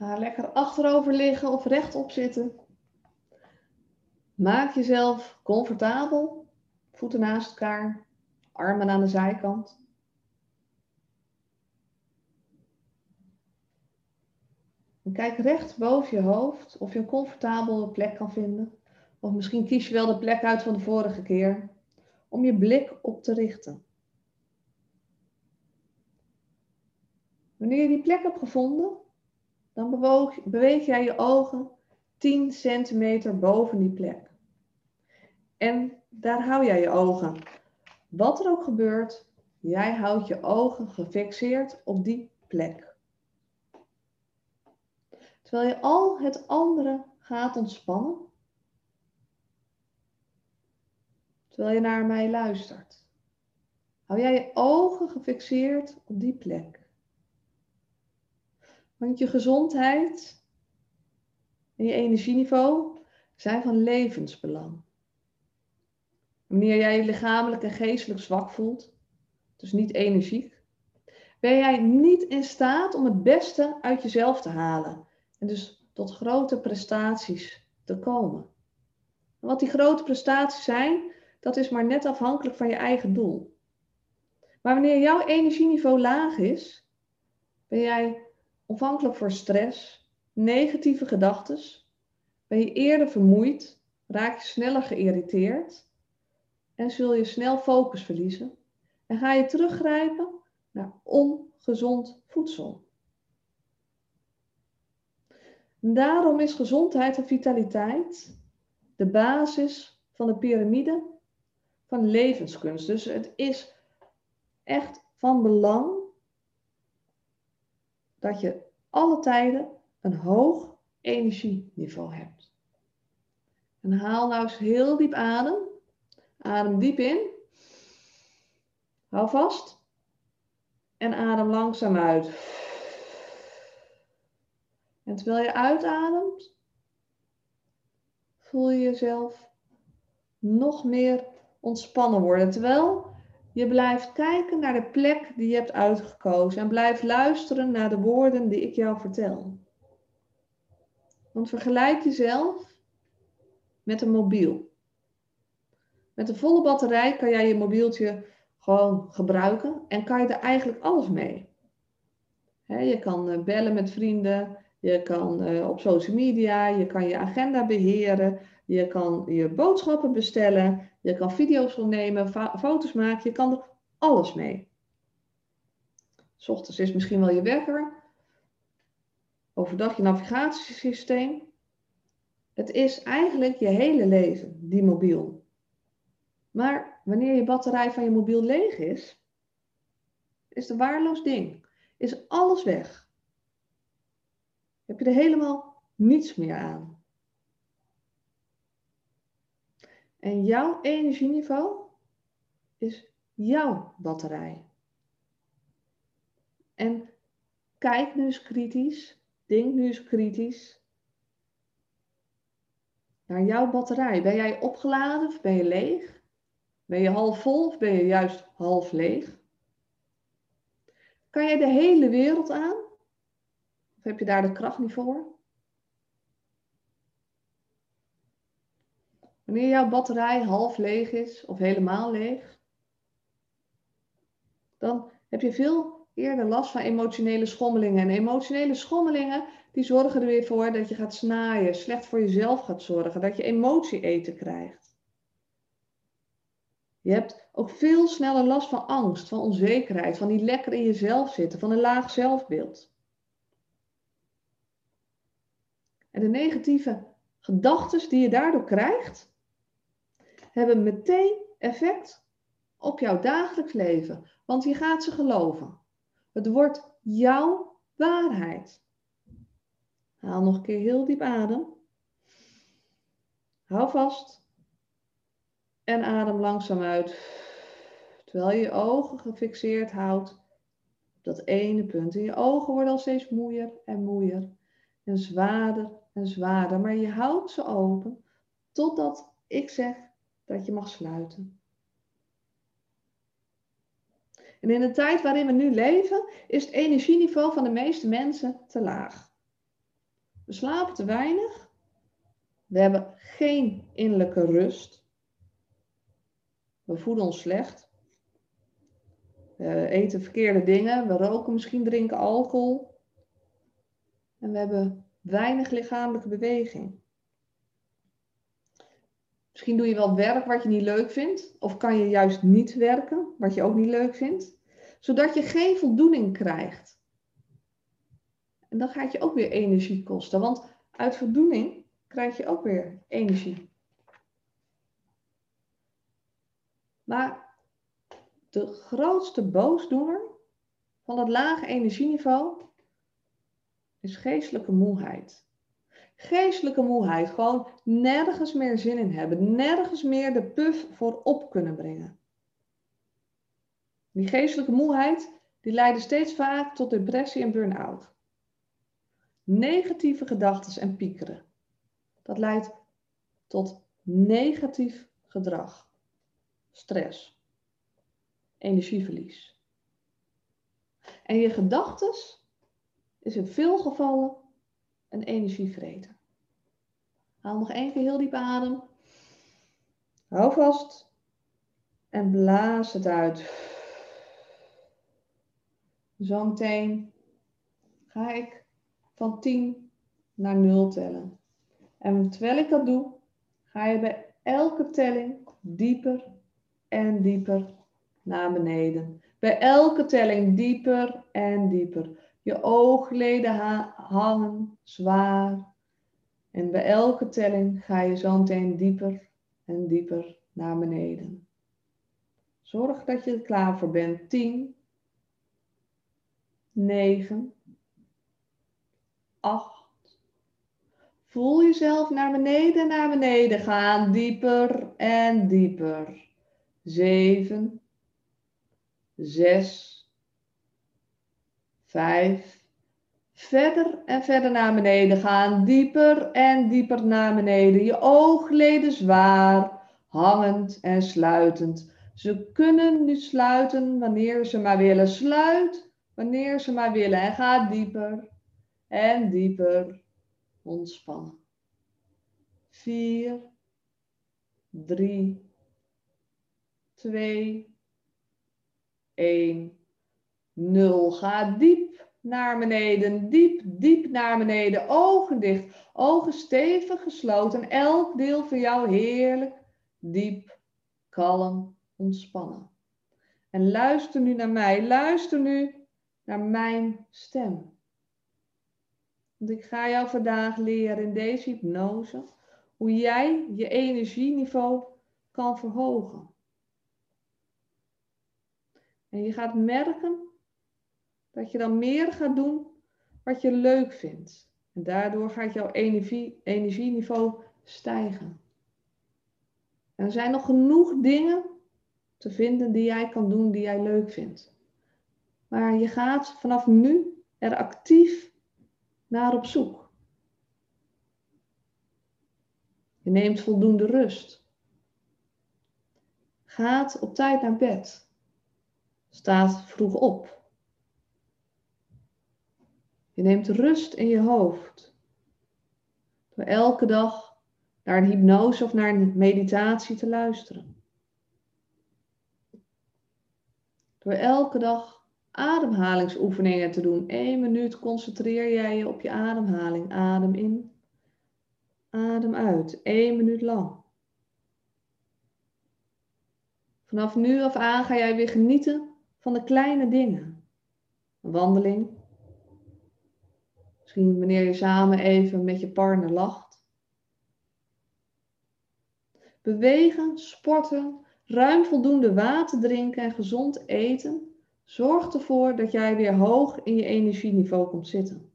Ga lekker achterover liggen of rechtop zitten. Maak jezelf comfortabel. Voeten naast elkaar, armen aan de zijkant. En kijk recht boven je hoofd of je een comfortabele plek kan vinden. Of misschien kies je wel de plek uit van de vorige keer om je blik op te richten. Wanneer je die plek hebt gevonden, dan beweeg jij je ogen 10 centimeter boven die plek. En daar hou jij je ogen. Wat er ook gebeurt, jij houdt je ogen gefixeerd op die plek. Terwijl je al het andere gaat ontspannen. Terwijl je naar mij luistert. Hou jij je ogen gefixeerd op die plek. Want je gezondheid en je energieniveau zijn van levensbelang. Wanneer jij je lichamelijk en geestelijk zwak voelt, dus niet energiek, ben jij niet in staat om het beste uit jezelf te halen en dus tot grote prestaties te komen. En wat die grote prestaties zijn, dat is maar net afhankelijk van je eigen doel. Maar wanneer jouw energieniveau laag is, ben jij ontvankelijk voor stress, negatieve gedachten, ben je eerder vermoeid, raak je sneller geïrriteerd en zul je snel focus verliezen en ga je teruggrijpen naar ongezond voedsel. Daarom is gezondheid en vitaliteit de basis van de piramide van levenskunst. Dus het is echt van belang dat je alle tijden een hoog energieniveau hebt. En haal nou eens heel diep adem. Adem diep in. Hou vast. En adem langzaam uit. En terwijl je uitademt, voel je jezelf nog meer ontspannen worden. Terwijl je blijft kijken naar de plek die je hebt uitgekozen en blijft luisteren naar de woorden die ik jou vertel. Want vergelijk jezelf met een mobiel. Met een volle batterij kan jij je mobieltje gewoon gebruiken en kan je er eigenlijk alles mee. je kan eh, bellen met vrienden, je kan eh, op social media, je kan je agenda beheren, je kan je boodschappen bestellen, je kan video's opnemen, foto's maken, je kan er alles mee. S ochtends is misschien wel je wekker, overdag je navigatiesysteem. Het is eigenlijk je hele leven, die mobiel. Maar wanneer je batterij van je mobiel leeg is, is het een waardeloos ding. Is alles weg. Heb je er helemaal niets meer aan. En jouw energieniveau is jouw batterij. En kijk nu eens kritisch, denk nu eens kritisch naar jouw batterij. Ben jij opgeladen of ben je leeg? Ben je half vol of ben je juist half leeg? Kan jij de hele wereld aan? Of heb je daar de kracht niet voor? Wanneer jouw batterij half leeg is of helemaal leeg, dan heb je veel eerder last van emotionele schommelingen. En emotionele schommelingen die zorgen er weer voor dat je gaat snaaien, slecht voor jezelf gaat zorgen, dat je emotie eten krijgt. Je hebt ook veel sneller last van angst, van onzekerheid, van niet lekker in jezelf zitten, van een laag zelfbeeld. En de negatieve gedachten die je daardoor krijgt, hebben meteen effect op jouw dagelijks leven. Want je gaat ze geloven. Het wordt jouw waarheid. Haal nog een keer heel diep adem. Hou vast. En adem langzaam uit. Terwijl je je ogen gefixeerd houdt op dat ene punt. En je ogen worden al steeds moeier en moeier. En zwaarder en zwaarder. Maar je houdt ze open totdat ik zeg dat je mag sluiten. En in de tijd waarin we nu leven, is het energieniveau van de meeste mensen te laag. We slapen te weinig. We hebben geen innerlijke rust. We voelen ons slecht. We eten verkeerde dingen. We roken misschien, drinken alcohol. En we hebben weinig lichamelijke beweging. Misschien doe je wel werk wat je niet leuk vindt. Of kan je juist niet werken, wat je ook niet leuk vindt. Zodat je geen voldoening krijgt. En dan gaat je ook weer energie kosten. Want uit voldoening krijg je ook weer energie. Maar de grootste boosdoener van het lage energieniveau is geestelijke moeheid. Geestelijke moeheid, gewoon nergens meer zin in hebben, nergens meer de puf voor op kunnen brengen. Die geestelijke moeheid, die leidt steeds vaak tot depressie en burn-out. Negatieve gedachten en piekeren. Dat leidt tot negatief gedrag, stress, energieverlies. En je gedachten is in veel gevallen een energievreter. Haal nog één keer heel diep adem. Hou vast. En blaas het uit. Zometeen ga ik van 10 naar 0 tellen. En terwijl ik dat doe, ga je bij elke telling dieper en dieper naar beneden. Bij elke telling dieper en dieper. Je oogleden hangen zwaar. En bij elke telling ga je zo meteen dieper en dieper naar beneden. Zorg dat je er klaar voor bent. 10, 9, 8. Voel jezelf naar beneden, naar beneden gaan. Dieper en dieper. 7, 6, Vijf. Verder en verder naar beneden gaan. Dieper en dieper naar beneden. Je oogleden zwaar, hangend en sluitend. Ze kunnen nu sluiten wanneer ze maar willen. Sluit wanneer ze maar willen. En ga dieper en dieper ontspannen. Vier, drie, twee, één. Nul. Ga diep naar beneden, diep, diep naar beneden. Ogen dicht, ogen stevig gesloten. Elk deel van jou heerlijk, diep, kalm, ontspannen. En luister nu naar mij. Luister nu naar mijn stem. Want ik ga jou vandaag leren in deze hypnose hoe jij je energieniveau kan verhogen. En je gaat merken dat je dan meer gaat doen wat je leuk vindt. En daardoor gaat jouw energie, energieniveau stijgen. En er zijn nog genoeg dingen te vinden die jij kan doen die jij leuk vindt. Maar je gaat vanaf nu er actief naar op zoek. Je neemt voldoende rust. Gaat op tijd naar bed. Staat vroeg op. Je neemt rust in je hoofd. Door elke dag naar een hypnose of naar een meditatie te luisteren. Door elke dag ademhalingsoefeningen te doen. Eén minuut concentreer jij je op je ademhaling. Adem in, adem uit. Eén minuut lang. Vanaf nu af aan ga jij weer genieten van de kleine dingen. Een wandeling, Misschien wanneer je samen even met je partner lacht. Bewegen, sporten, ruim voldoende water drinken en gezond eten zorgt ervoor dat jij weer hoog in je energieniveau komt zitten.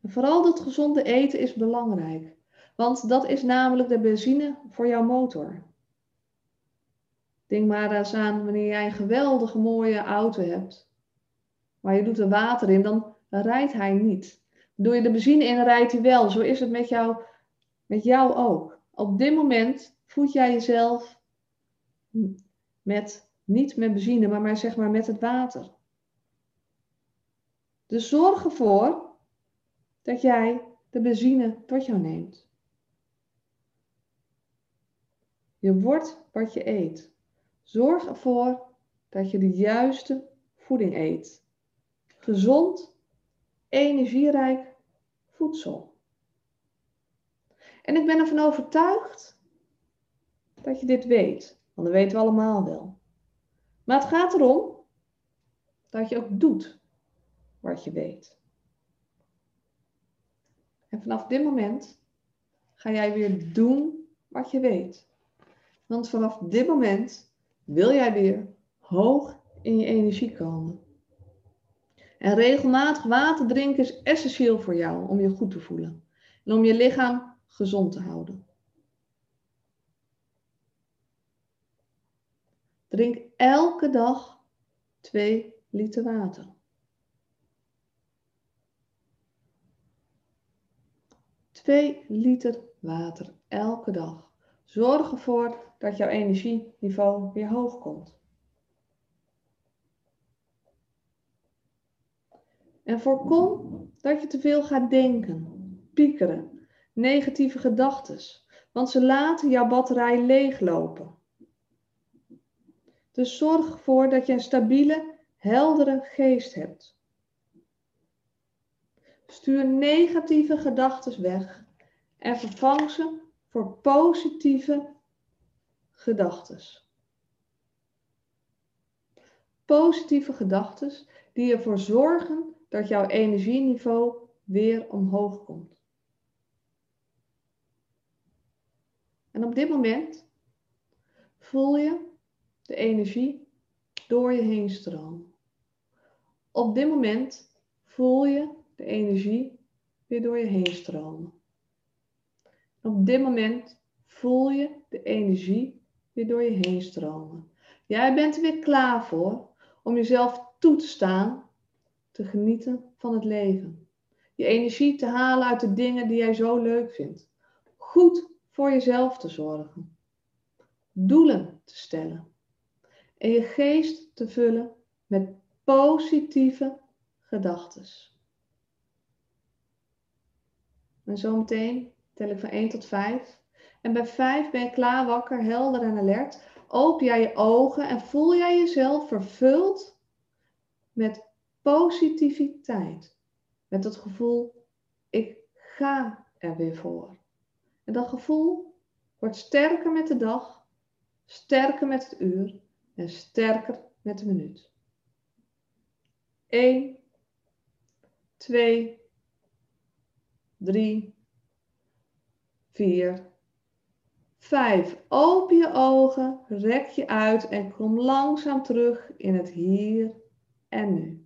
En vooral dat gezonde eten is belangrijk, want dat is namelijk de benzine voor jouw motor. Denk maar eens aan wanneer jij een geweldige mooie auto hebt. Maar je doet er water in, dan rijdt hij niet. Doe je de benzine in, rijdt hij wel. Zo is het met jou, met jou ook. Op dit moment voed jij jezelf met, niet met benzine, maar, maar zeg maar met het water. Dus zorg ervoor dat jij de benzine tot jou neemt. Je wordt wat je eet. Zorg ervoor dat je de juiste voeding eet. Gezond, energierijk voedsel. En ik ben ervan overtuigd dat je dit weet, want dat weten we allemaal wel. Maar het gaat erom dat je ook doet wat je weet. En vanaf dit moment ga jij weer doen wat je weet. Want vanaf dit moment wil jij weer hoog in je energie komen. En regelmatig water drinken is essentieel voor jou om je goed te voelen. En om je lichaam gezond te houden. Drink elke dag 2 liter water. Twee liter water elke dag. Zorg ervoor dat jouw energieniveau weer hoog komt. En voorkom dat je te veel gaat denken, piekeren, negatieve gedachten, want ze laten jouw batterij leeglopen. Dus zorg ervoor dat je een stabiele, heldere geest hebt. Stuur negatieve gedachten weg en vervang ze voor positieve gedachten. Positieve gedachten die ervoor zorgen dat jouw energieniveau weer omhoog komt. En op dit moment voel je de energie door je heen stromen. Op dit moment voel je de energie weer door je heen stromen. Op dit moment voel je de energie weer door je heen stromen. Jij bent er weer klaar voor om jezelf toe te staan, te genieten van het leven. Je energie te halen uit de dingen die jij zo leuk vindt. Goed voor jezelf te zorgen. Doelen te stellen. En je geest te vullen met positieve gedachten. En zometeen tel ik van 1 tot 5. En bij 5 ben je klaar, wakker, helder en alert. Open jij je ogen en voel jij jezelf vervuld met positiviteit. Met het gevoel, ik ga er weer voor. En dat gevoel wordt sterker met de dag, sterker met het uur en sterker met de minuut. 1, 2, 3, 4, 5. Open je ogen, rek je uit en kom langzaam terug in het hier en nu.